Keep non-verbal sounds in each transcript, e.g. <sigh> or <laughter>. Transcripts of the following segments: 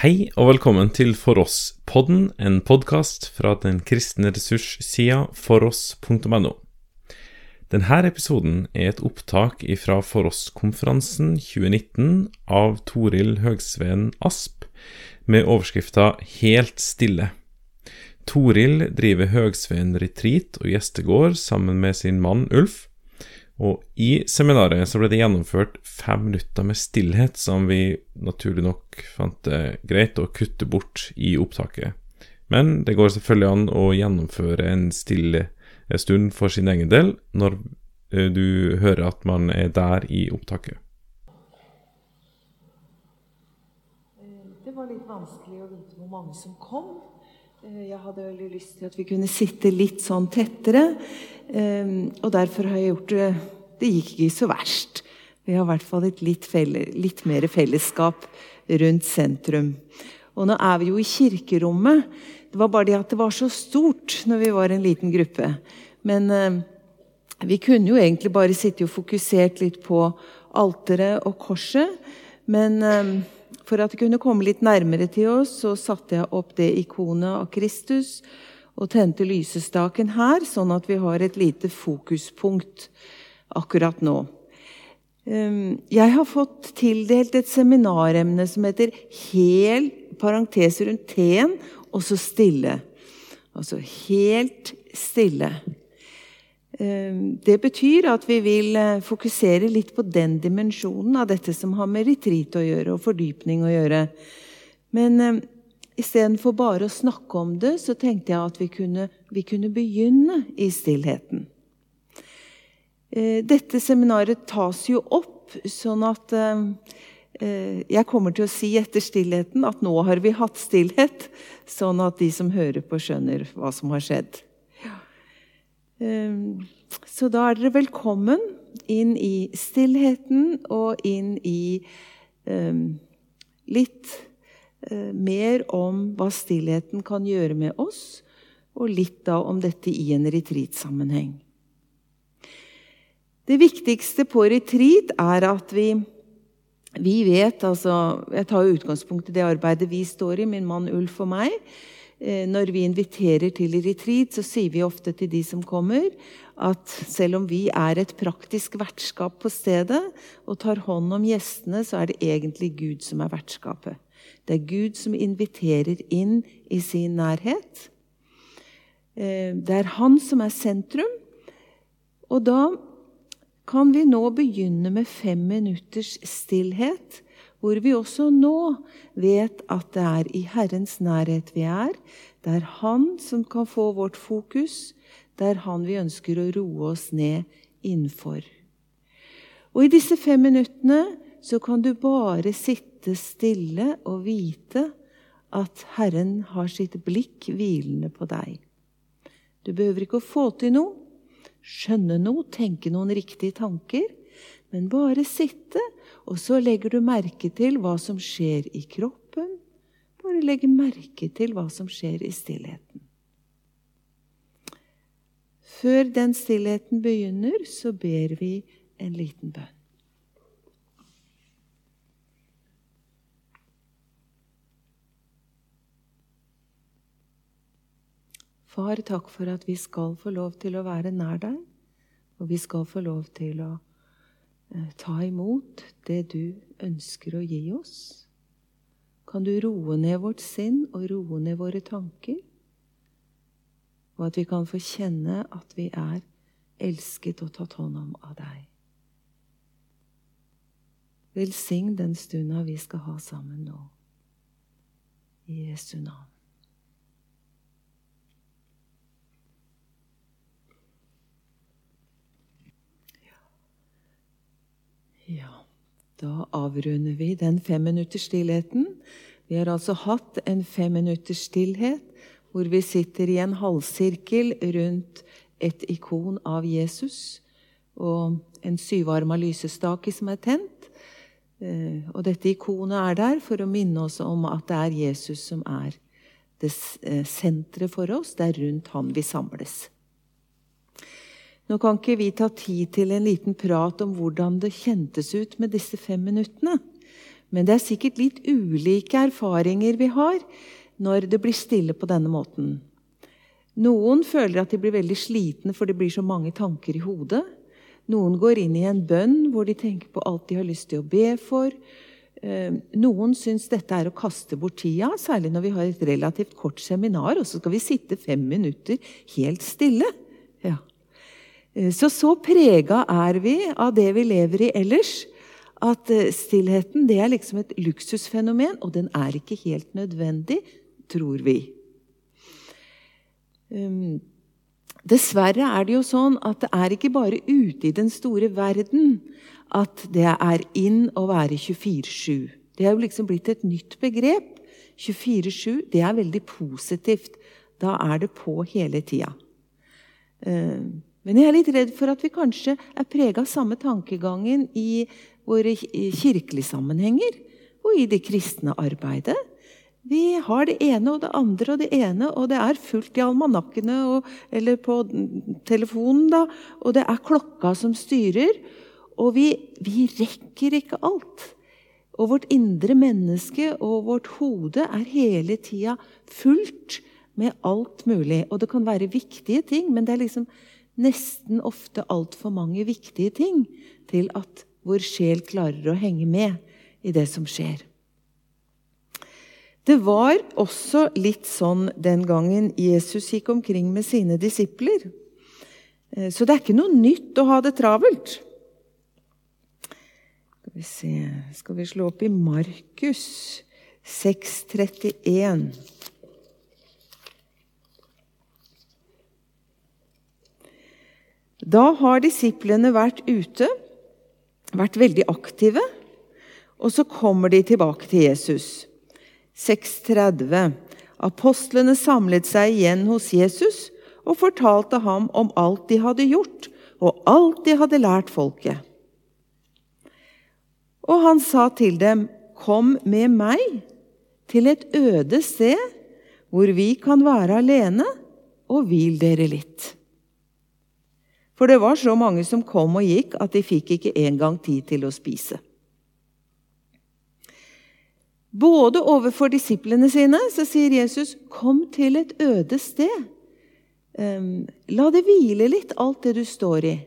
Hei og velkommen til For oss-podden, en podkast fra den kristne ressurssida foross.no. Denne episoden er et opptak fra For oss-konferansen 2019 av Toril Høgsveen Asp, med overskrifta Helt stille. Toril driver Høgsveen retreat og gjestegård sammen med sin mann Ulf. Og i seminaret så ble det gjennomført fem minutter med stillhet, som vi naturlig nok fant det greit å kutte bort i opptaket. Men det går selvfølgelig an å gjennomføre en stille stund for sin egen del når eh, du hører at man er der i opptaket. Det var litt vanskelig å vite hvor mange som kom. Eh, Jeg hadde veldig lyst til at vi kunne sitte litt sånn tettere. eh, Og derfor har jeg gjort det Det gikk ikke så verst. Vi har i hvert fall et litt, felle, litt mer fellesskap rundt sentrum. Og nå er vi jo i kirkerommet. Det var bare det at det var så stort når vi var en liten gruppe. Men eh, vi kunne jo egentlig bare sitte og fokusert litt på alteret og korset. Men for at det kunne komme litt nærmere til oss, så satte jeg opp det ikonet av Kristus og tente lysestaken her, sånn at vi har et lite fokuspunkt akkurat nå. Um, Jeg har fått tildelt et seminaremne som heter hel parentes rundt T-en, og så stille. Altså helt stille. Um, Det betyr at vi vil eh, fokusere litt på den dimensjonen av dette som har med retreat å gjøre, og fordypning å gjøre. Men um, istedenfor bare å snakke om det, så tenkte jeg at vi kunne, vi kunne begynne i stillheten. Eh, Dette seminaret tas jo opp sånn at eh, eh, jeg kommer til å si etter stillheten at nå har vi hatt stillhet, sånn at de som hører på, skjønner hva som har skjedd. Eh, Så da er dere velkommen inn i stillheten og inn i eh, litt eh, mer om hva stillheten kan gjøre med oss, og litt da om dette i en retreat-sammenheng. Det viktigste på retreat er at vi, vi vet altså, Jeg tar utgangspunkt i det arbeidet vi står i, min mann Ulf og meg. Eh, Når vi inviterer til retreat, så sier vi ofte til de som kommer, at selv om vi er et praktisk vertskap på stedet og tar hånd om gjestene, så er det egentlig Gud som er vertskapet. Det er Gud som inviterer inn i sin nærhet. Eh, Det er han som er sentrum. Og da kan vi nå begynne med fem minutters stillhet, hvor vi også nå vet at det er i Herrens nærhet vi er. Det er Han som kan få vårt fokus. Det er Han vi ønsker å roe oss ned innenfor. Og i disse fem minuttene så kan du bare sitte stille og vite at Herren har sitt blikk hvilende på deg. Du behøver ikke å få til noe, skjønne noe, tenke noen riktige tanker, men bare sitte, og så legger du merke til hva som skjer i kroppen. Bare legge merke til hva som skjer i stillheten. Før den stillheten begynner, så ber vi en liten bønn. Far, takk for at vi skal få lov til å være nær deg, og vi skal få lov til å ta imot det du ønsker å gi oss. Kan du roe ned vårt sinn og roe ned våre tanker? Og at vi kan få kjenne at vi er elsket og tatt hånd om av deg. Velsign den stunda vi skal ha sammen nå. I Jesu navn. Ja, da avrunder vi den femminutters stillheten. Vi har altså hatt en femminutters stillhet hvor vi sitter i en halvsirkel rundt et ikon av Jesus og en syvarma lysestake som er tent. Eh, Og dette ikonet er der for å minne oss om at det er Jesus som er det eh, senteret for oss. Det er rundt han vi samles. Nå kan ikke vi ta tid til en liten prat om hvordan det kjentes ut med disse fem minuttene. Men det er sikkert litt ulike erfaringer vi har når det blir stille på denne måten. Noen føler at de blir veldig slitne for det blir så mange tanker i hodet. Noen går inn i en bønn hvor de tenker på alt de har lyst til å be for. Eh, noen syns dette er å kaste bort tida, særlig når vi har et relativt kort seminar, og så skal vi sitte fem minutter helt stille. Ja. Eh, så så prega er vi av det vi lever i ellers, at eh, stillheten det er liksom et luksusfenomen, og den er ikke helt nødvendig, tror vi. Um, dessverre er det jo sånn at det er ikke bare ute i den store verden at det er inn å være 24-7. Det er jo liksom blitt et nytt begrep. 24-7, det er veldig positivt. Da er det på hele tida. Men jeg er litt redd for at vi kanskje er prega av samme tankegangen i våre kirkelige sammenhenger og i det kristne arbeidet. Vi har det ene og det andre og det ene, og det er fullt i almanakkene og, eller på telefonen, da, og det er klokka som styrer. Og vi, vi rekker ikke alt. Og vårt indre menneske og vårt hode er hele tida fullt med alt mulig. Og det kan være viktige ting, men det er liksom nesten ofte altfor mange viktige ting til at vår sjel klarer å henge med i det som skjer. Det var også litt sånn den gangen Jesus gikk omkring med sine disipler. Eh, så det er ikke noe nytt å ha det travelt. Skal vi se Skal vi slå opp i Markus 631. Da har disiplene vært ute vært veldig aktive. Og så kommer de tilbake til Jesus. 6.30. Apostlene samlet seg igjen hos Jesus og fortalte ham om alt de hadde gjort, og alt de hadde lært folket. Og han sa til dem, 'Kom med meg til et øde sted, hvor vi kan være alene, og hvil dere litt.' For det var så mange som kom og gikk at de fikk ikke engang tid til å spise. Både overfor disiplene sine så sier Jesus, 'Kom til et øde sted'. Um, la det hvile litt, alt det du står i.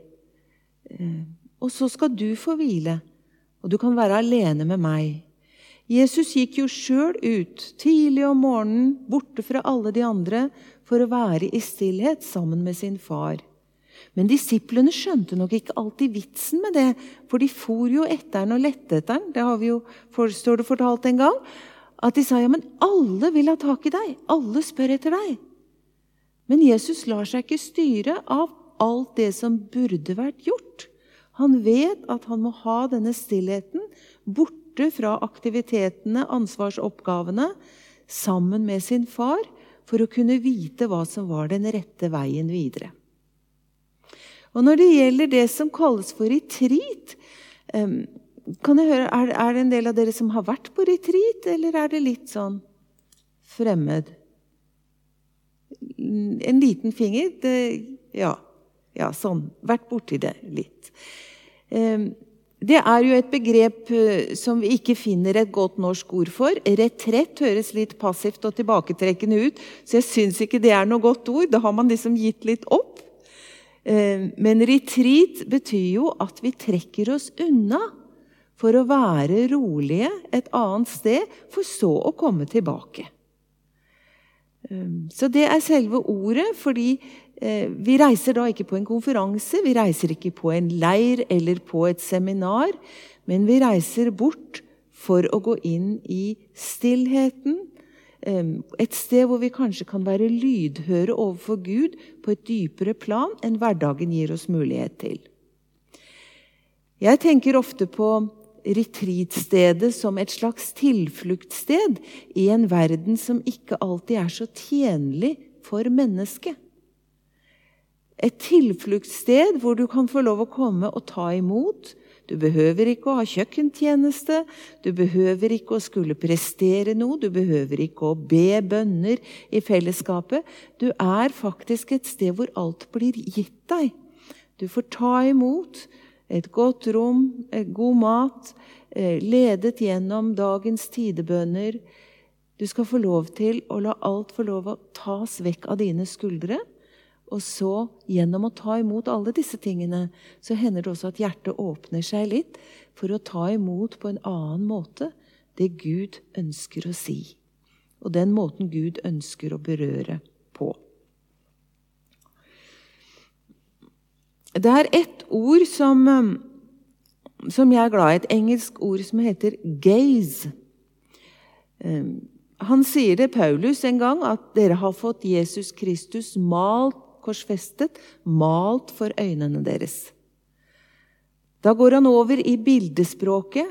Um, og så skal du få hvile, og du kan være alene med meg. Jesus gikk jo sjøl ut tidlig om morgenen, borte fra alle de andre, for å være i stillhet sammen med sin far. Men disiplene skjønte nok ikke alltid vitsen med det, for de for jo etter den og lette etter den. Det har vi jo, står det fortalt en gang. At de sa ja, men alle vil ha tak i deg. Alle spør etter deg. Men Jesus lar seg ikke styre av alt det som burde vært gjort. Han vet at han må ha denne stillheten borte fra aktivitetene, ansvarsoppgavene, sammen med sin far, for å kunne vite hva som var den rette veien videre. Og når det gjelder det som kalles for retreat kan jeg høre, er, det en del av dere som har vært på retreat, eller er det litt sånn fremmed? En liten finger? Det, ja. ja, sånn. Vært borti det litt. Det er jo et begrep eh, som vi ikke finner et godt norsk ord for. Retrett høres litt passivt og tilbaketrekkende ut, så jeg syns ikke det er noe godt ord. Da har man liksom gitt litt opp. Eh, men retreat betyr jo at vi trekker oss unna for å være rolige et annet sted, for så å komme tilbake. Eh, så det er selve ordet, fordi eh, vi reiser da ikke på en konferanse, vi reiser ikke på en leir eller på et seminar, men vi reiser bort for å gå inn i stillheten, et sted hvor vi kanskje kan være lydhøre overfor Gud på et dypere plan enn hverdagen gir oss mulighet til. Jeg tenker ofte på retreatstedet som et slags tilfluktssted i en verden som ikke alltid er så tjenlig for mennesket. Et tilfluktssted hvor du kan få lov å komme og ta imot, du behøver ikke å ha kjøkkentjeneste, du behøver ikke å skulle prestere noe, du behøver ikke å be bønner i fellesskapet. Du er faktisk et sted hvor alt blir gitt deg. Du får ta imot et godt rom, god mat, eh, ledet gjennom dagens tidebønner. Du skal få lov til å la alt få lov å tas vekk av dine skuldre. Og så, gjennom å ta imot alle disse tingene, så hender det også at hjertet åpner seg litt for å ta imot på en annen måte det Gud ønsker å si. Og den måten Gud ønsker å berøre på. Det er ett ord som, um, som jeg er glad i, et engelsk ord som heter 'gaze'. Um, han sier det, Paulus, en gang, at dere har fått Jesus Kristus malt, korsfestet, malt for øynene deres. Da går han over i bildespråket,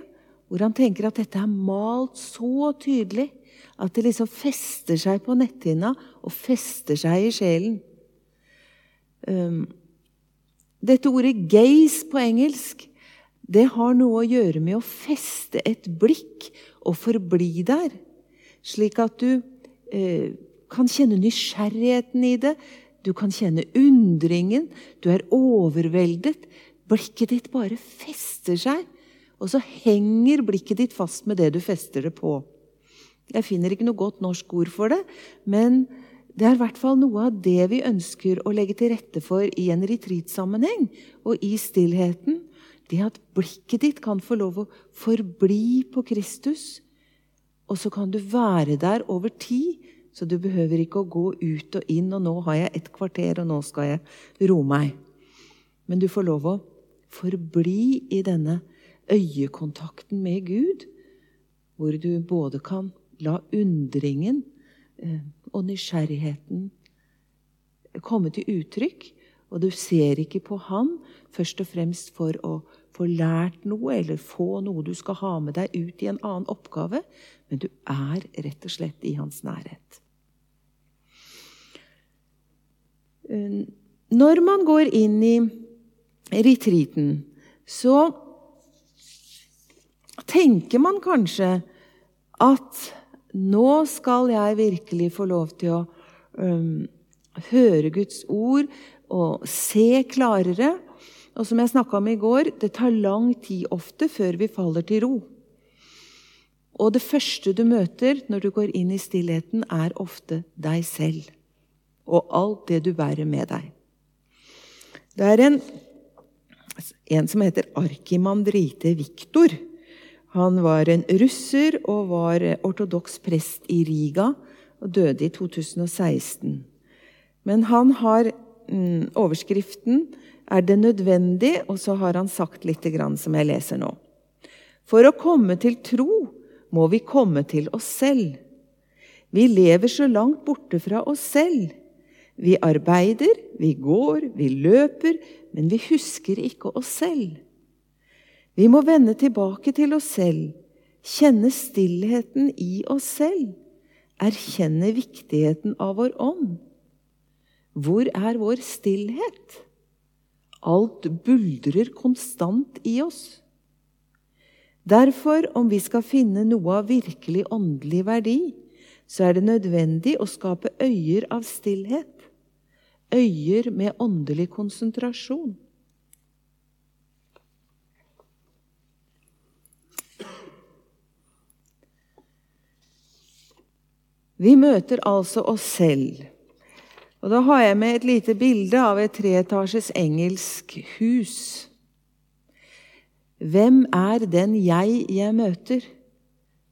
hvor han tenker at dette er malt så tydelig at det liksom fester seg på netthinna og fester seg i sjelen. Um, dette ordet 'gaze' på engelsk det har noe å gjøre med å feste et blikk og forbli der slik at du eh, kan kjenne nysgjerrigheten i det. Du kan kjenne undringen. Du er overveldet. Blikket ditt bare fester seg. Og så henger blikket ditt fast med det du fester det på. Jeg finner ikke noe godt norsk ord for det, men det er i hvert fall noe av det vi ønsker å legge til rette for i en retreat-sammenheng og i stillheten. Det at blikket ditt kan få lov å forbli på Kristus og så kan du være der over tid, så du behøver ikke å gå ut og inn, og nå har jeg et kvarter, og nå skal jeg roe meg. Men du får lov å forbli i denne øyekontakten med Gud, hvor du både kan la undringen eh, og nysgjerrigheten komme til uttrykk, og du ser ikke på Han først og fremst for å få lært noe eller få noe du skal ha med deg ut i en annen oppgave, men du er rett og slett i hans nærhet. Eh, når man går inn i retreaten, så tenker man kanskje at nå skal jeg virkelig få lov til å um, høre Guds ord og se klarere. Og som jeg snakka om i går, det tar lang tid ofte før vi faller til ro. Og det første du møter når du går inn i stillheten, er ofte deg selv og alt det du bærer med deg. Det er en, en som heter Arkimandrite Viktor. Han var en russer og var ortodoks prest i Riga og døde i 2016. Men han har mm, Overskriften er 'Det nødvendig', og så har han sagt litt som jeg leser nå. For å komme til tro må vi komme til oss selv. Vi lever så langt borte fra oss selv. Vi arbeider, vi går, vi løper, men vi husker ikke oss selv. Vi må vende tilbake til oss selv, kjenne stillheten i oss selv, erkjenne viktigheten av vår ånd. Hvor er vår stillhet? Alt buldrer konstant i oss. Derfor, om vi skal finne noe av virkelig åndelig verdi, så er det nødvendig å skape øyer av stillhet. Øyer med åndelig konsentrasjon. Vi møter altså oss selv. Og Da har jeg med et lite bilde av et treetasjes engelsk hus. Hvem er den jeg jeg møter,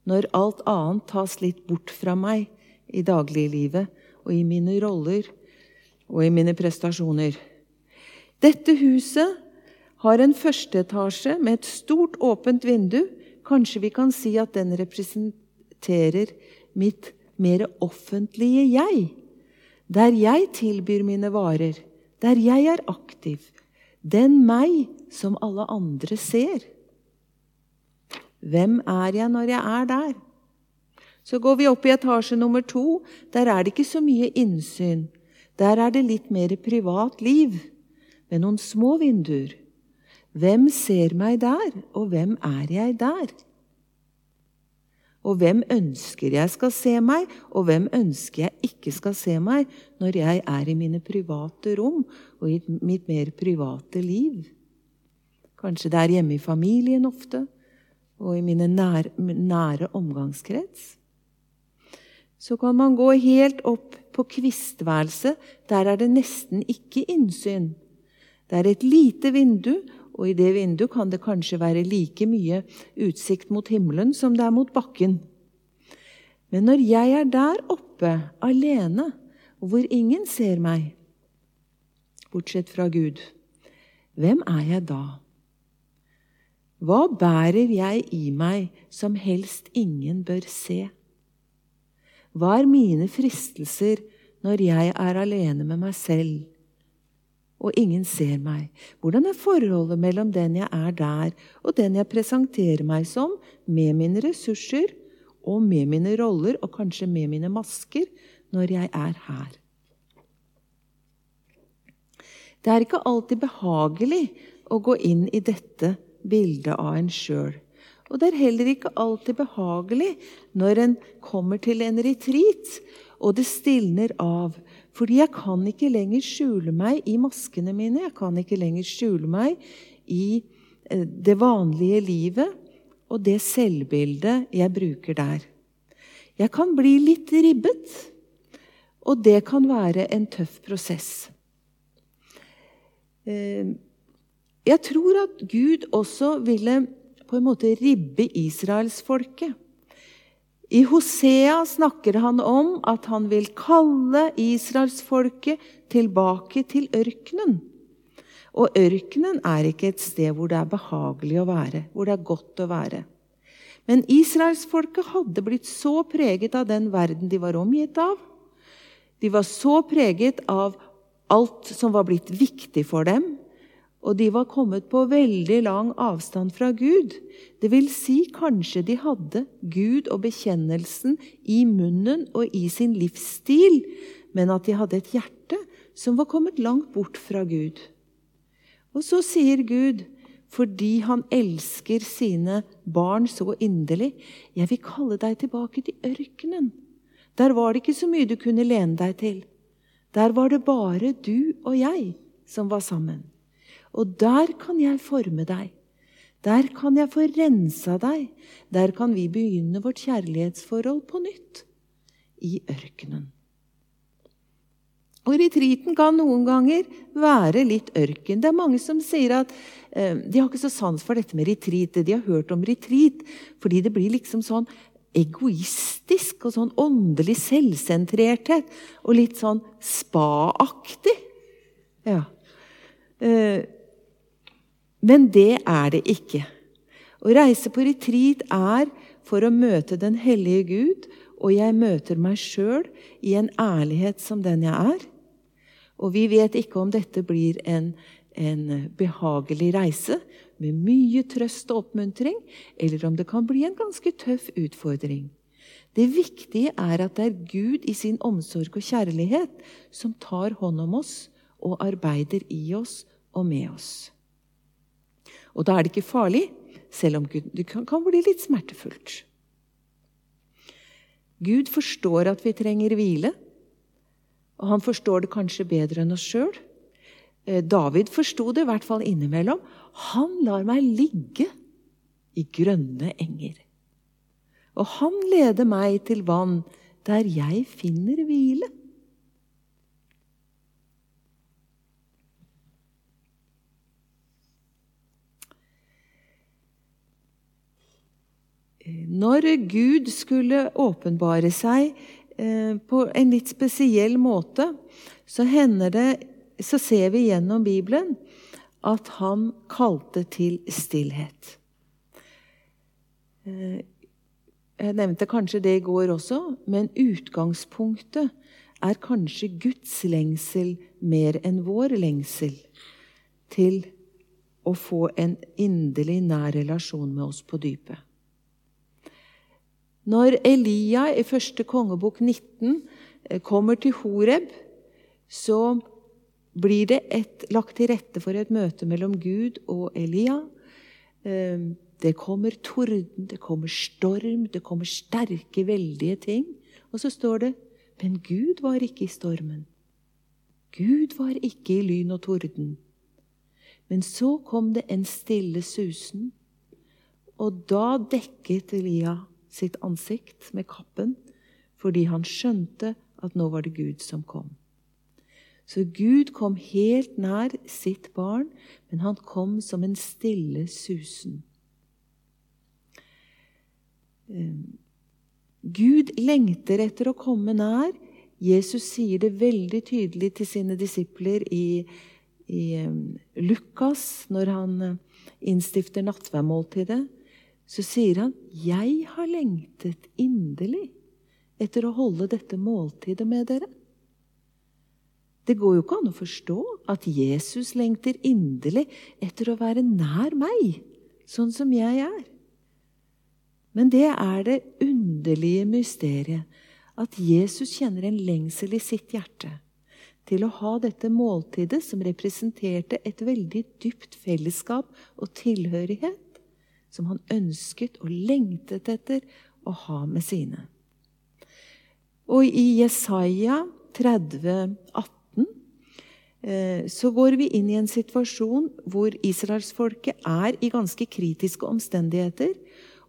når alt annet tas litt bort fra meg i dagliglivet og i mine roller og i mine prestasjoner? Dette huset har en førsteetasje med et stort, åpent vindu. Kanskje vi kan si at den representerer mitt mer offentlige jeg. Der jeg tilbyr mine varer, der jeg er aktiv, den meg som alle andre ser. Hvem er jeg når jeg er der? Så går vi opp i etasje nummer to. Der er det ikke så mye innsyn. Der er det litt mer privat liv, med noen små vinduer. Hvem ser meg der, og hvem er jeg der? Og hvem ønsker jeg skal se meg, og hvem ønsker jeg ikke skal se meg når jeg er i mine private rom og i mitt mer private liv? Kanskje det er hjemme i familien ofte, og i mine nære, nære omgangskrets. Så kan man gå helt opp på kvistværelset. Der er det nesten ikke innsyn. Det er et lite vindu, og i det vinduet kan det kanskje være like mye utsikt mot himmelen som det er mot bakken. Men når jeg er der oppe alene, hvor ingen ser meg, bortsett fra Gud, hvem er jeg da? Hva bærer jeg i meg som helst ingen bør se? Hva er mine fristelser når jeg er alene med meg selv og ingen ser meg? Hvordan er forholdet mellom den jeg er der, og den jeg presenterer meg som, med mine ressurser og med mine roller, og kanskje med mine masker, når jeg er her? Det er ikke alltid behagelig å gå inn i dette bildet av en sjøl. Og det er heller ikke alltid behagelig når en kommer til en retreat og det stilner av. Fordi jeg kan ikke lenger skjule meg i maskene mine. Jeg kan ikke lenger skjule meg i eh, det vanlige livet og det selvbildet jeg bruker der. Jeg kan bli litt ribbet, og det kan være en tøff prosess. Jeg tror at Gud også ville på en måte ribbe israelsfolket. I Hosea snakker han om at han vil kalle israelsfolket tilbake til ørkenen. Og ørkenen er ikke et sted hvor det er behagelig å være, hvor det er godt å være. Men israelsfolket hadde blitt så preget av den verden de var omgitt av. De var så preget av alt som var blitt viktig for dem, og de var kommet på veldig lang avstand fra Gud. Det vil si, kanskje de hadde Gud og bekjennelsen i munnen og i sin livsstil, men at de hadde et hjerte som var kommet langt bort fra Gud. Og så sier Gud, fordi han elsker sine barn så inderlig, 'Jeg vil kalle deg tilbake til ørkenen.' Der var det ikke så mye du kunne lene deg til. Der var det bare du og jeg som var sammen. Og der kan jeg forme deg. Der kan jeg få rensa deg. Der kan vi begynne vårt kjærlighetsforhold på nytt. I ørkenen. Og Retriten kan noen ganger være litt ørken. Det er mange som sier at eh, de har ikke så sans for dette med retreat. De har hørt om retreat fordi det blir liksom sånn egoistisk og sånn åndelig selvsentrerthet. Og litt sånn spa-aktig. Ja. Eh, men det er det ikke. Å reise på retreat er for å møte den hellige Gud, og jeg møter meg sjøl i en ærlighet som den jeg er. Og vi vet ikke om dette blir en, en behagelig reise med mye trøst og oppmuntring, eller om det kan bli en ganske tøff utfordring. Det viktige er at det er Gud i sin omsorg og kjærlighet som tar hånd om oss og arbeider i oss og med oss. Og da er det ikke farlig, selv om det kan, bli litt smertefullt. Gud forstår at vi trenger hvile, og han forstår det kanskje bedre enn oss sjøl. Eh, David forsto det i hvert fall innimellom. Han lar meg ligge i grønne enger. Og han leder meg til vann der jeg finner hvile. Når Gud skulle åpenbare seg eh, på en litt spesiell måte, så, det, så ser vi gjennom Bibelen at han kalte til stillhet. Eh, jeg nevnte kanskje det i går også, men utgangspunktet er kanskje Guds lengsel mer enn vår lengsel til å få en inderlig nær relasjon med oss på dypet. Når Elia i første kongebok 19 eh, kommer til Horeb, så blir det et, lagt til rette for et møte mellom Gud og Elia. Eh, det kommer torden, det kommer storm, det kommer sterke, veldige ting. Og så står det Men Gud var ikke i stormen. Gud var ikke i lyn og torden. Men så kom det en stille susen, Og da dekket Elia sitt ansikt med kappen, fordi han skjønte at nå var det Gud som kom. Så Gud kom helt nær sitt barn, men han kom som en stille susen. Ehm, Gud lengter etter å komme nær. Jesus sier det veldig tydelig til sine disipler i, i ehm, Lukas, når han eh, innstifter nattverdmåltidet. Så sier han, 'Jeg har lengtet inderlig etter å holde dette måltidet med dere'. Det går jo ikke an å forstå at Jesus lengter inderlig etter å være nær meg, sånn som jeg er. Men det er det underlige mysteriet at Jesus kjenner en lengsel i sitt hjerte til å ha dette måltidet som representerte et veldig dypt fellesskap og tilhørighet, som han ønsket og lengtet etter å ha med sine. Og i Jesaja 30, 18, eh, så går vi inn i en situasjon hvor israelsfolket er i ganske kritiske omstendigheter.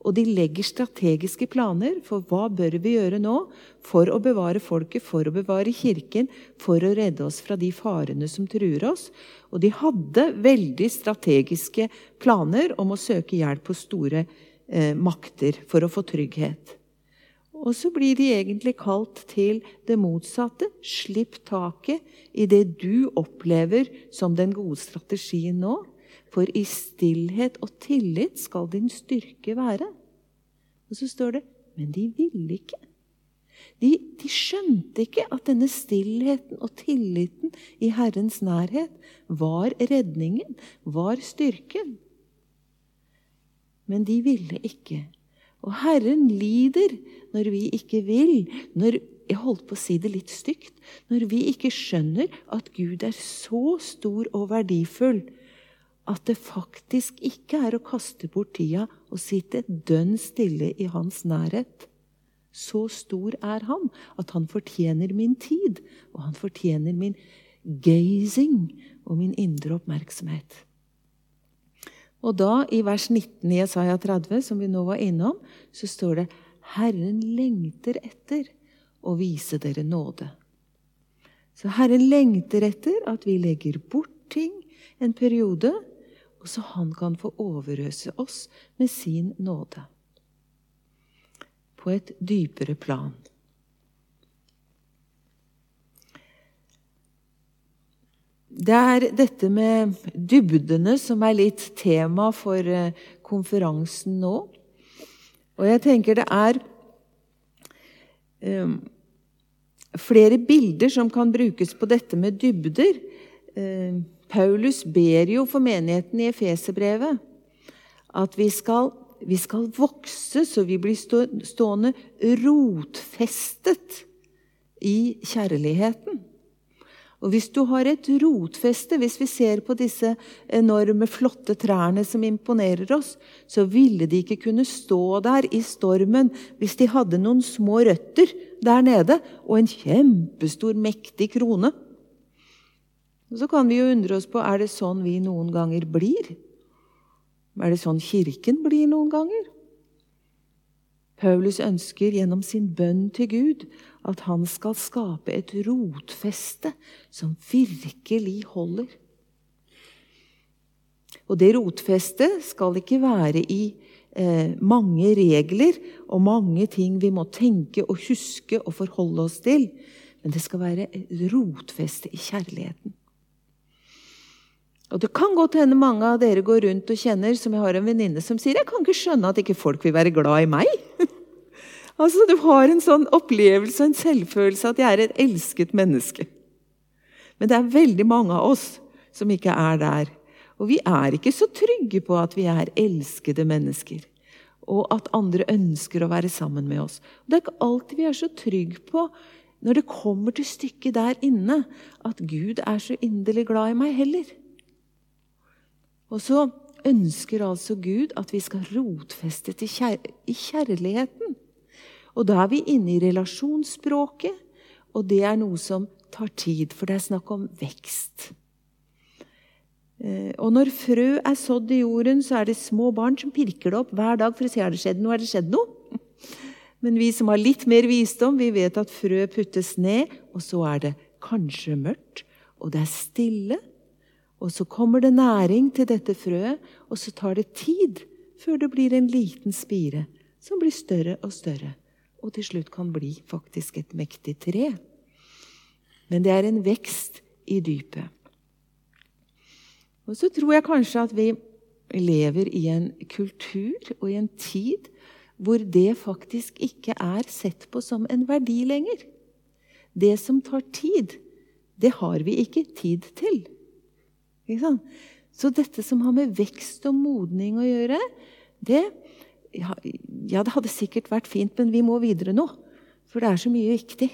Og de legger strategiske planer for hva bør vi gjøre nå for å bevare folket, for å bevare kirken, for å redde oss fra de farene som truer oss. Og de hadde veldig strategiske planer om å søke hjelp hos store eh, makter for å få trygghet. Og så blir de egentlig kalt til det motsatte. Slipp taket i det du opplever som den gode strategien nå. For i stillhet og tillit skal din styrke være. Og så står det Men de ville ikke. De, de, skjønte ikke at denne stillheten og tilliten i Herrens nærhet var redningen, var styrken. Men de ville ikke. Og Herren lider når vi ikke vil, når jeg holdt på å si det litt stygt, når vi ikke skjønner at Gud er så stor og verdifull at det faktisk ikke er å kaste bort tida og sitte dønn stille i hans nærhet. Så stor er han at han fortjener min tid, og han fortjener min gazing og min indre oppmerksomhet. Og da, i vers 19 i Isaiah 30, som vi nå var innom, så står det Herren lengter etter å vise dere nåde. Så Herren lengter etter at vi legger bort ting en periode og så han kan få overøse oss med sin nåde. På et dypere plan. Det er dette med dybdene som er litt tema for eh, konferansen nå. Og jeg tenker det er um, flere bilder som kan brukes på dette med dybder. Um, Paulus ber jo for menigheten i Efeserbrevet at vi skal, vi skal, vokse så vi blir stående rotfestet i kjærligheten. Og hvis du har et rotfeste, hvis vi ser på disse enorme, flotte trærne som imponerer oss, så ville de ikke kunne stå der i stormen hvis de hadde noen små røtter der nede og en kjempestor, mektig krone. Og Så kan vi jo undre oss på er det sånn vi noen ganger blir. Er det sånn Kirken blir noen ganger? Paulus ønsker gjennom sin bønn til Gud at han skal skape et rotfeste som virkelig holder. Og det rotfestet skal ikke være i eh, mange regler og mange ting vi må tenke og huske og forholde oss til, men det skal være rotfeste i kjærligheten. Og Det kan godt hende mange av dere går rundt og kjenner som jeg har en venninne som sier jeg kan ikke skjønne at ikke folk vil være glad i meg. <laughs> altså Du har en sånn opplevelse og en selvfølelse at jeg er et elsket menneske. Men det er veldig mange av oss som ikke er der. Og vi er ikke så trygge på at vi er elskede mennesker. Og at andre ønsker å være sammen med oss. Det er ikke alltid vi er så trygge på når det kommer til stykket der inne, at Gud er så inderlig glad i meg heller. Og så ønsker altså Gud at vi skal rotfeste kjær i kjærligheten. Og da er vi inne i relasjonsspråket, og det er noe som tar tid, for det er snakk om vekst. Eh, og når frø er sådd i jorden, så er det små barn som pirker det opp hver dag for å si har det skjedd noe. Har det skjedd noe? <laughs> Men vi som har litt mer visdom, vi vet at frø puttes ned, og så er det kanskje mørkt, og det er stille. Og så kommer det næring til dette frøet, og så tar det tid før det blir en liten spire som blir større og større, og til slutt kan bli faktisk et mektig tre. Men det er en vekst i dypet. Og så tror jeg kanskje at vi lever i en kultur og i en tid hvor det faktisk ikke er sett på som en verdi lenger. Det som tar tid, det har vi ikke tid til. Så dette som har med vekst og modning å gjøre, det ja, ja, det hadde sikkert vært fint, men vi må videre nå. For det er så mye viktig.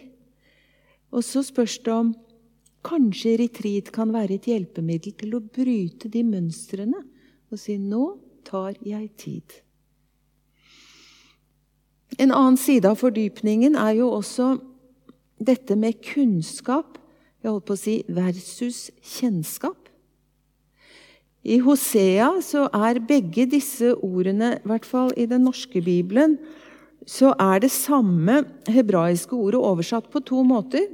Og så spørs det om Kanskje retreat kan være et hjelpemiddel til å bryte de mønstrene og si 'nå tar jeg tid'. En annen side av fordypningen er jo også dette med kunnskap jeg holdt på å si, versus kjennskap. I Hosea så er begge disse ordene, i hvert fall i den norske bibelen, så er det samme hebraiske ordet oversatt på to måter.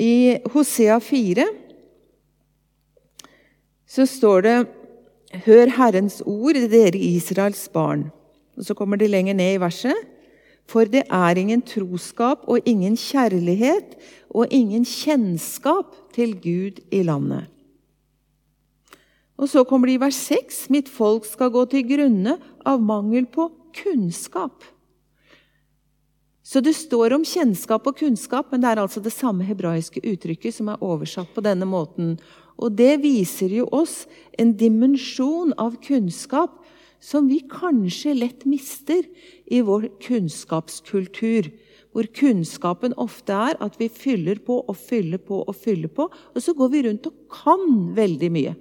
I Hosea 4 så står det Hør Herrens ord, dere Israels barn. Og Så kommer det lenger ned i verset. For det er ingen troskap og ingen kjærlighet og ingen kjennskap til Gud i landet. Og så kommer det i vers 6.: Mitt folk skal gå til grunne av mangel på kunnskap. Så det står om kjennskap og kunnskap, men det er altså det samme hebraiske uttrykket som er oversatt på denne måten. Og det viser jo oss en dimensjon av kunnskap som vi kanskje lett mister i vår kunnskapskultur. Hvor kunnskapen ofte er at vi fyller på og fyller på og fyller på. Og så går vi rundt og kan veldig mye.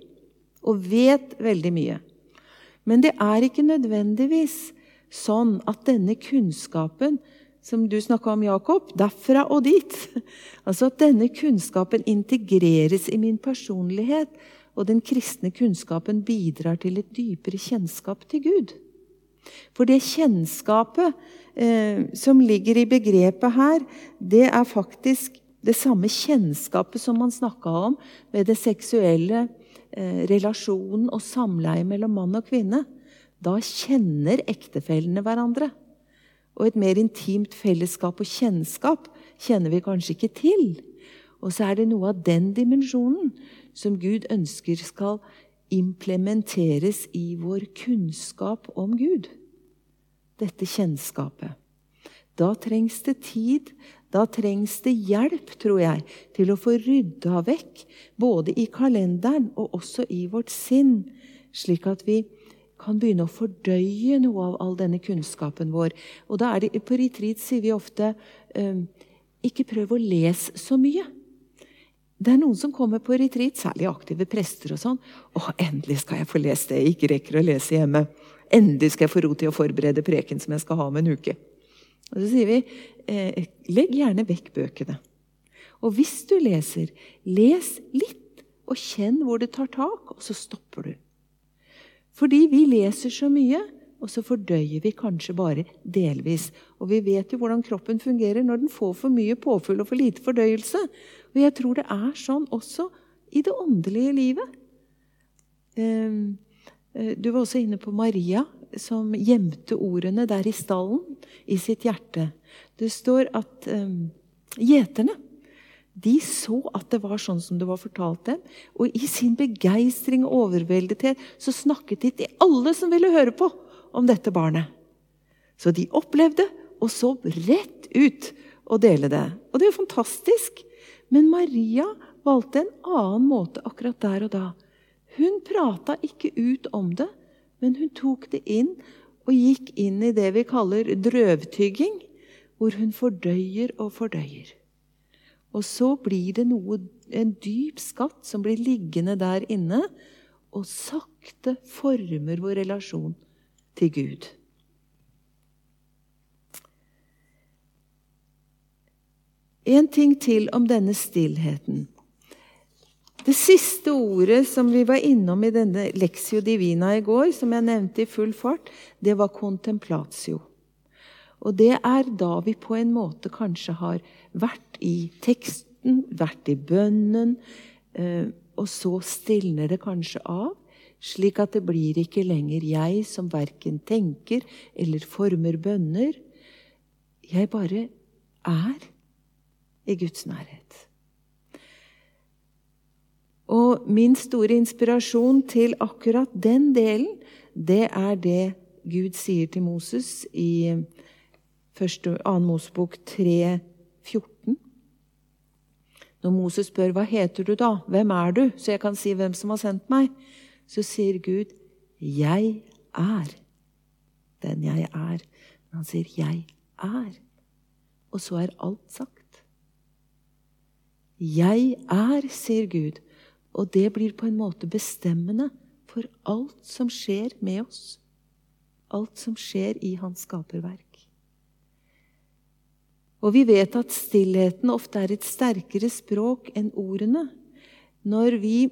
Og vet veldig mye. Men det er ikke nødvendigvis sånn at denne kunnskapen som du snakka om, Jakob, derfra og dit. <laughs> Altså at denne kunnskapen integreres i min personlighet, og den kristne kunnskapen bidrar til et dypere kjennskap til Gud. For det kjennskapet eh, som ligger i begrepet her, det er faktisk det samme kjennskapet som man snakka om ved det seksuelle relasjonen og samleie mellom mann og kvinne. Da kjenner ektefellene hverandre og et mer intimt fellesskap og kjennskap kjenner vi kanskje ikke til. Og så er det noe av den dimensjonen som Gud ønsker skal implementeres i vår kunnskap om Gud. Dette kjennskapet. Da trengs det tid, da trengs det hjelp, tror jeg, til å få rydda vekk, både i kalenderen og også i vårt sinn, slik at vi kan begynne å fordøye noe av all denne kunnskapen vår. Og da er det, På retreat sier vi ofte um, ikke prøv å lese så mye. Det er noen som kommer på retreat, særlig aktive prester. og sånn. 'Å, endelig skal jeg få lest det jeg ikke rekker å lese hjemme.' 'Endelig skal jeg få ro til å forberede preken som jeg skal ha om en uke.' Og Så sier vi eh, legg gjerne vekk bøkene. Og hvis du leser, les litt, og kjenn hvor det tar tak, og så stopper du. Fordi vi leser så mye, og så fordøyer vi kanskje bare delvis. Og vi vet jo hvordan kroppen fungerer når den får for mye påfyll og for lite fordøyelse. Og jeg tror det er sånn også i det åndelige livet. Ehm, eh, du var også inne på Maria, som gjemte ordene der i stallen i sitt hjerte. Det står at ehm, gjeterne de så at det var sånn som det var fortalt dem. Og i sin begeistring og overveldethet så snakket de til alle som ville høre på, om dette barnet. Så de opplevde og så rett ut å dele det. Og det er jo fantastisk. Men Maria valgte en annen måte akkurat der og da. Hun prata ikke ut om det, men hun tok det inn og gikk inn i det vi kaller drøvtygging, hvor hun fordøyer og fordøyer. Og så blir det noe, en dyp skatt som blir liggende der inne, og sakte former vår relasjon til Gud. En ting til om denne stillheten. Det siste ordet som vi var innom i denne Lexio Divina i går, som jeg nevnte i full fart, det var contemplatio. Og det er da vi på en måte kanskje har vært i teksten, vært i bønnen, eh, og så stilner det kanskje av, slik at det blir ikke lenger jeg som verken tenker eller former bønner. Jeg bare er i Guds nærhet. Og min store inspirasjon til akkurat den delen, det er det Gud sier til Moses i 2. Mosebok 3, 14. Når Moses spør hva heter du da, hvem er du, så jeg kan si hvem som har sendt meg, så sier Gud, 'Jeg er den jeg er'. Men han sier, 'Jeg er'. Og så er alt sagt. 'Jeg er', sier Gud. Og det blir på en måte bestemmende for alt som skjer med oss. Alt som skjer i hans skaperverk. Og vi vet at stillheten ofte er et sterkere språk enn ordene. Når vi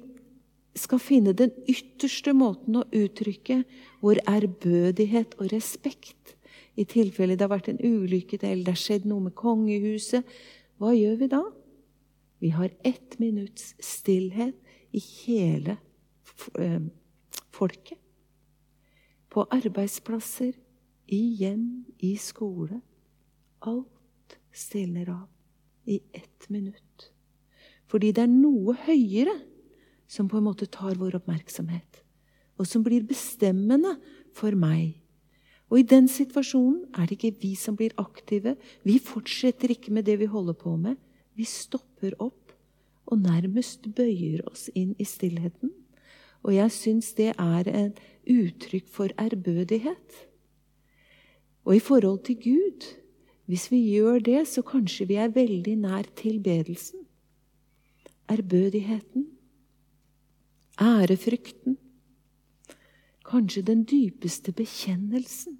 skal finne den ytterste måten å uttrykke vår ærbødighet og respekt i tilfelle det har vært en ulykke eller det har skjedd noe med kongehuset, hva gjør vi da? Vi har ett minutts stillhet i hele eh, folket. På arbeidsplasser, i hjem, i skole. Alt stilner av i ett minutt. Fordi det er noe høyere som på en måte tar vår oppmerksomhet, og som blir bestemmende for meg. Og i den situasjonen er det ikke vi som blir aktive. Vi fortsetter ikke med det vi holder på med. Vi stopper opp og nærmest bøyer oss inn i stillheten. Og jeg syns det er et uttrykk for ærbødighet. Og i forhold til Gud hvis vi gjør det, så kanskje vi er veldig nær tilbedelsen. Ærbødigheten. Ærefrykten. Kanskje den dypeste bekjennelsen.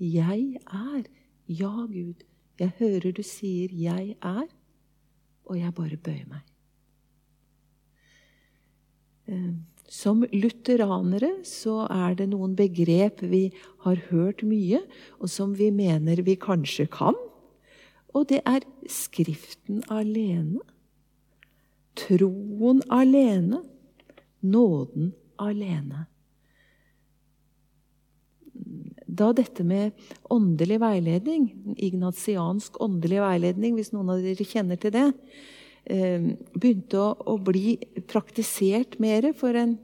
Jeg er. Ja, Gud, jeg hører du sier 'jeg er', og jeg bare bøyer meg. Eh, som lutheranere så er det noen begrep vi har hørt mye, og som vi mener vi kanskje kan. Og det er Skriften alene, troen alene, nåden alene. Da dette med åndelig veiledning, ignatiansk åndelig veiledning, hvis noen av dere kjenner til det, Eh, begynte å, å, bli praktisert mer for en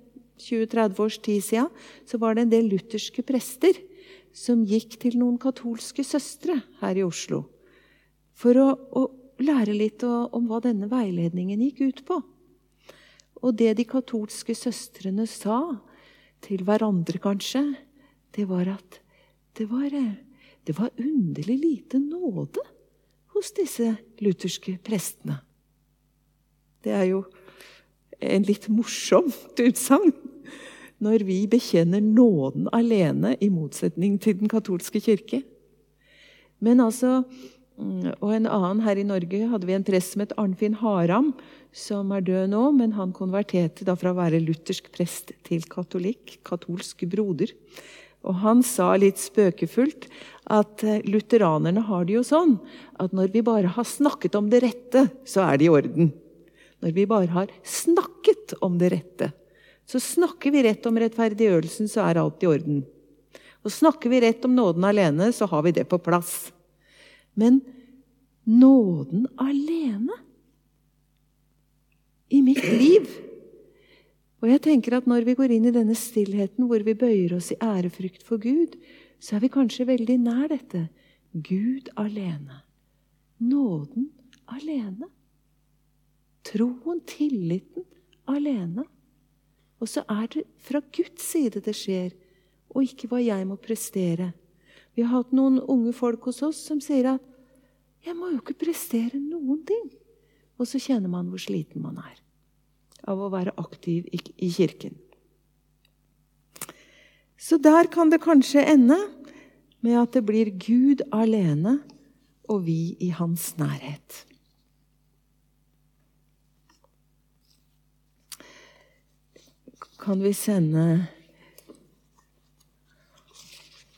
20-30 års tid siden, så var det en del lutherske prester som gikk til noen katolske søstre her i Oslo for å, å lære litt om hva denne veiledningen gikk ut på. Og det de katolske søstrene sa til hverandre, kanskje, det var at det var, det var underlig lite nåde hos disse lutherske prestene. Det er jo en litt morsomt utsagn. Når vi bekjenner nåden alene, i motsetning til den katolske kirke. Men altså, mm, Og en annen her i Norge hadde vi en prest som het Arnfinn Haram, som er død nå, men han konverterte da fra å være luthersk prest til katolikk, katolsk broder. Og han sa litt spøkefullt at eh, lutheranerne har det jo sånn at når vi bare har snakket om det rette, så er det i orden. Når vi bare har snakket om det rette. Så snakker vi rett om rettferdiggjørelsen, så er alt i orden. Og snakker vi rett om nåden alene, så har vi det på plass. Men nåden alene i mitt liv Og jeg tenker at når vi går inn i denne stillheten hvor vi bøyer oss i ærefrykt for Gud, så er vi kanskje veldig nær dette. Gud alene. Nåden alene. Troen, tilliten, alene. Og så er det fra Guds side det skjer, og ikke hva jeg må prestere. Vi har hatt noen unge folk hos oss som sier at 'jeg må jo ikke prestere noen ting'. Og så kjenner man hvor sliten man er av å være aktiv i kirken. Så der kan det kanskje ende med at det blir Gud alene og vi i hans nærhet. kan vi sende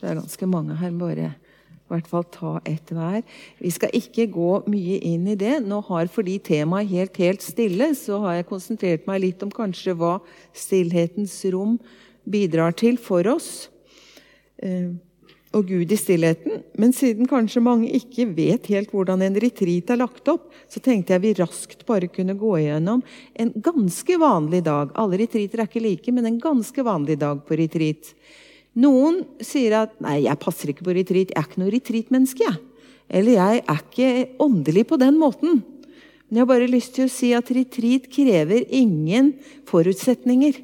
Det er ganske mange her. Bare hvert fall ta ett hver. Vi skal ikke gå mye inn i det. Nå har Fordi temaet er helt, helt stille, så har jeg konsentrert meg litt om kanskje hva stillhetens rom bidrar til for oss. Eh, og Gud i stillheten. Men siden kanskje mange ikke vet helt hvordan en retreat er lagt opp, så tenkte jeg vi raskt bare kunne gå igjennom en ganske vanlig dag. Alle retreater er ikke like, men en ganske vanlig dag på retreat. Noen sier at 'nei, jeg passer ikke på retreat, jeg er ikke noe retreat-menneske'. jeg. Eller 'jeg er ikke åndelig på den måten'. Men jeg har bare lyst til å si at retreat krever ingen forutsetninger.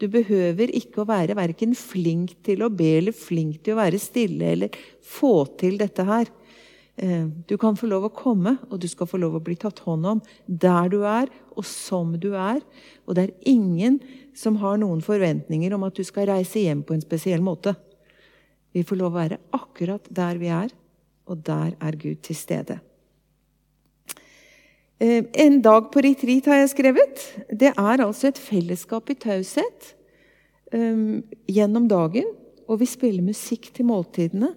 Du behøver ikke å være verken flink til å be eller flink til å være stille eller få til dette her. Eh, du kan få lov å komme, og du skal få lov å bli tatt hånd om der du er, og som du er. Og det er ingen som har noen forventninger om at du skal reise hjem på en spesiell måte. Vi får lov å være akkurat der vi er, og der er Gud til stede. Eh, en dag på retreat har jeg skrevet. Det er altså et fellesskap i taushet um, gjennom dagen. Og vi spiller musikk til måltidene.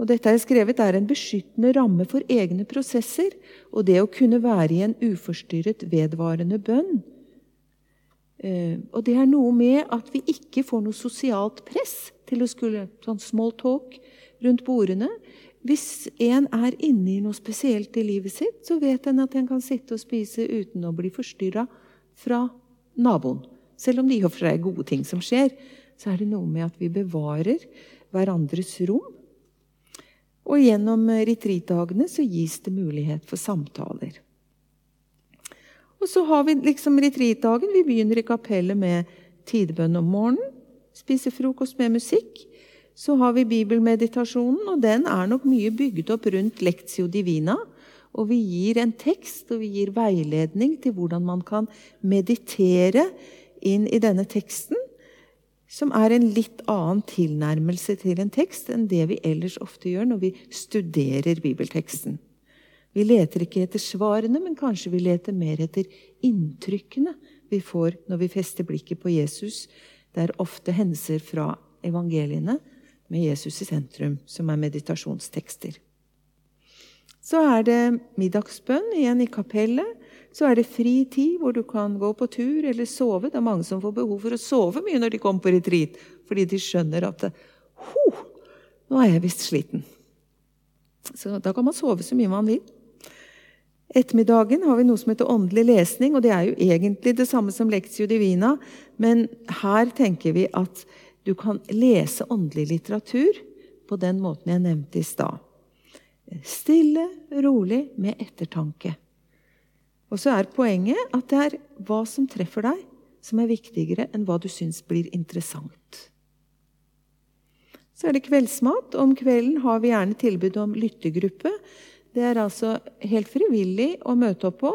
Og dette er skrevet er en beskyttende ramme for egne prosesser og det å kunne være i en uforstyrret, vedvarende bønn. Uh, og det er noe med at vi ikke får noe sosialt press til å skulle sånn small talk rundt bordene. Hvis en er inne i noe spesielt i livet sitt, så vet en at en kan sitte og spise uten å bli forstyrra fra naboen. Selv om det i og for seg er gode ting som skjer, så er det noe med at vi bevarer hverandres rom. Og gjennom retreatdagene så gis det mulighet for samtaler. Og så har vi liksom retreatdagen. Vi begynner i kapellet med tidebønn om morgenen. Spiser frokost med musikk. Så har vi bibelmeditasjonen, og den er nok mye bygd opp rundt Lectio Divina. Og vi gir en tekst, og vi gir veiledning til hvordan man kan meditere inn i denne teksten, som er en litt annen tilnærmelse til en tekst enn det vi ellers ofte gjør når vi studerer bibelteksten. Vi leter ikke etter svarene, men kanskje vi leter mer etter inntrykkene vi får når vi fester blikket på Jesus. Det er ofte hendelser fra evangeliene med Jesus i sentrum, som er meditasjonstekster. Så er det middagsbønn igjen i kapellet. Så er det fri tid hvor du kan gå på tur eller sove. Det er mange som får behov for å sove mye når de kommer på retreat, fordi de skjønner at Ho, nå er jeg visst sliten. Så da kan man sove så mye man vil. Ettermiddagen har vi noe som heter åndelig lesning, og det er jo egentlig det samme som Lectio Divina, men her tenker vi at du kan lese åndelig litteratur på den måten jeg nevnte i stad. Stille, rolig, med ettertanke. Og så er poenget at det er hva som treffer deg, som er viktigere enn hva du syns blir interessant. Så er det kveldsmat. Om kvelden har vi gjerne tilbud om lyttegruppe. Det er altså helt frivillig å møte opp på,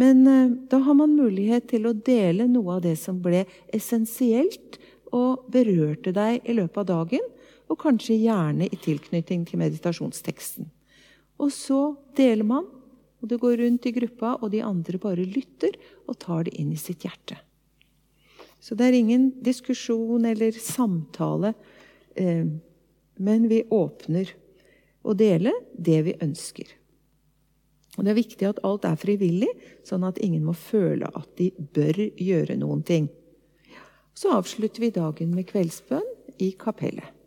men eh, da har man mulighet til å dele noe av det som ble essensielt og berørte deg i løpet av dagen, og kanskje gjerne i tilknytning til meditasjonsteksten. Og så deler man, og det går rundt i gruppa, og de andre bare lytter og tar det inn i sitt hjerte. Så det er ingen diskusjon eller samtale, eh, men vi åpner å dele det vi ønsker. Og Det er viktig at alt er frivillig, sånn at ingen må føle at de bør gjøre noen ting. Så avslutter vi dagen med kveldsbønn i kapellet.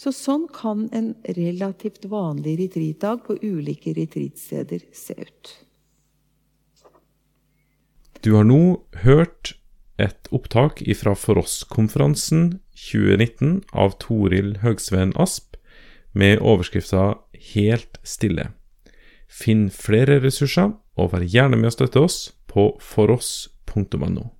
Så sånn kan en relativt vanlig retreatdag på ulike retreatsteder se ut. Du har nå hørt et opptak fra For oss-konferansen 2019 av Toril Høgsveen Asp med overskrifta Helt stille. Finn flere ressurser, og vær gjerne med å støtte oss på foross.no.